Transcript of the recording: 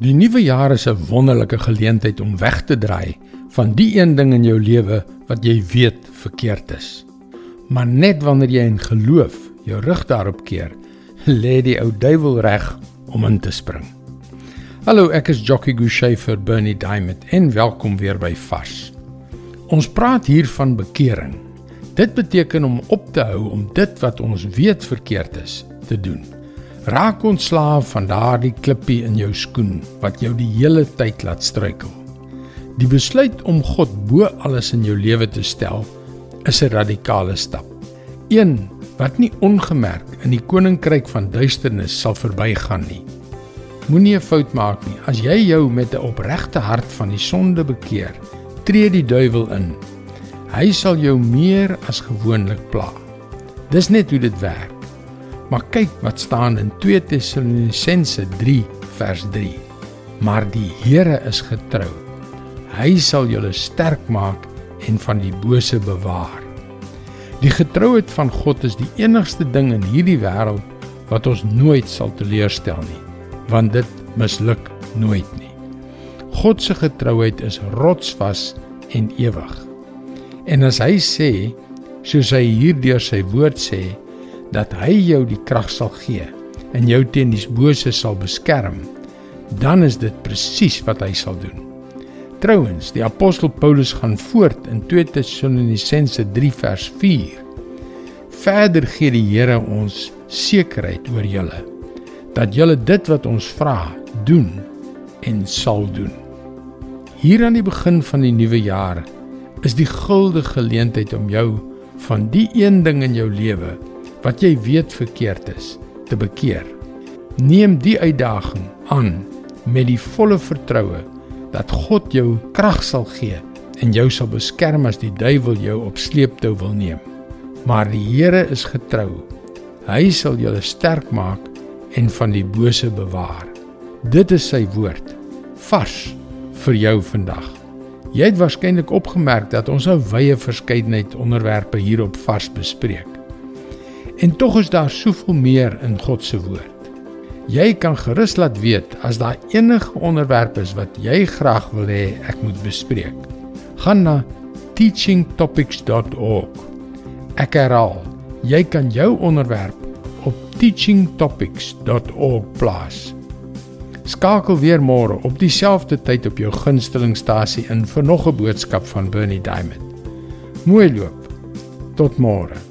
Die nuwe jaar is 'n wonderlike geleentheid om weg te draai van die een ding in jou lewe wat jy weet verkeerd is. Maar net wanneer jy in geloof jou rug daarop keer, lê die ou duiwel reg om in te spring. Hallo, ek is Jockey Gouchee vir Bernie Diamond en welkom weer by Vars. Ons praat hier van bekering. Dit beteken om op te hou om dit wat ons weet verkeerd is te doen. Raak ontslaaf van daardie klippie in jou skoen wat jou die hele tyd laat struikel. Die besluit om God bo alles in jou lewe te stel is 'n radikale stap. Een wat nie ongemerk in die koninkryk van duisternis sal verbygaan nie. Moenie 'n fout maak nie. As jy jou met 'n opregte hart van die sonde bekeer, tree die duiwel in. Hy sal jou meer as gewoonlik pla. Dis net hoe dit werk. Maar kyk wat staan in 2 Tessalonisense 3 vers 3. Maar die Here is getrou. Hy sal julle sterk maak en van die bose bewaar. Die getrouheid van God is die enigste ding in hierdie wêreld wat ons nooit sal teleurstel nie, want dit misluk nooit nie. God se getrouheid is rotsvas en ewig. En as hy sê, soos hy hierdeur sy woord sê, dat hy jou die krag sal gee en jou teen die bose sal beskerm, dan is dit presies wat hy sal doen. Trouwens, die apostel Paulus gaan voort in 2 Tessalonisense 3 vers 4. Verder gee die Here ons sekerheid oor julle dat julle dit wat ons vra, doen en sal doen. Hier aan die begin van die nuwe jaar is die guldige geleentheid om jou van die een ding in jou lewe wat jy weet verkeerd is, te bekeer. Neem die uitdaging aan met die volle vertroue dat God jou krag sal gee en jou sal beskerm as die duiwel jou op sleeptou wil neem. Maar die Here is getrou. Hy sal jou sterk maak en van die bose bewaar. Dit is sy woord vars vir jou vandag. Jy het waarskynlik opgemerk dat ons 'n wye verskeidenheid onderwerpe hier op vars bespreek. En tog is daar soveel meer in God se woord. Jy kan gerus laat weet as daar enige onderwerp is wat jy graag wil hê ek moet bespreek. Gaan na teachingtopics.org. Ek herhaal, jy kan jou onderwerp op teachingtopics.org plaas. Skakel weer môre op dieselfde tyd op jou gunstelingstasie in vir nog 'n boodskap van Bernie Diamond. Mooi loop. Tot môre.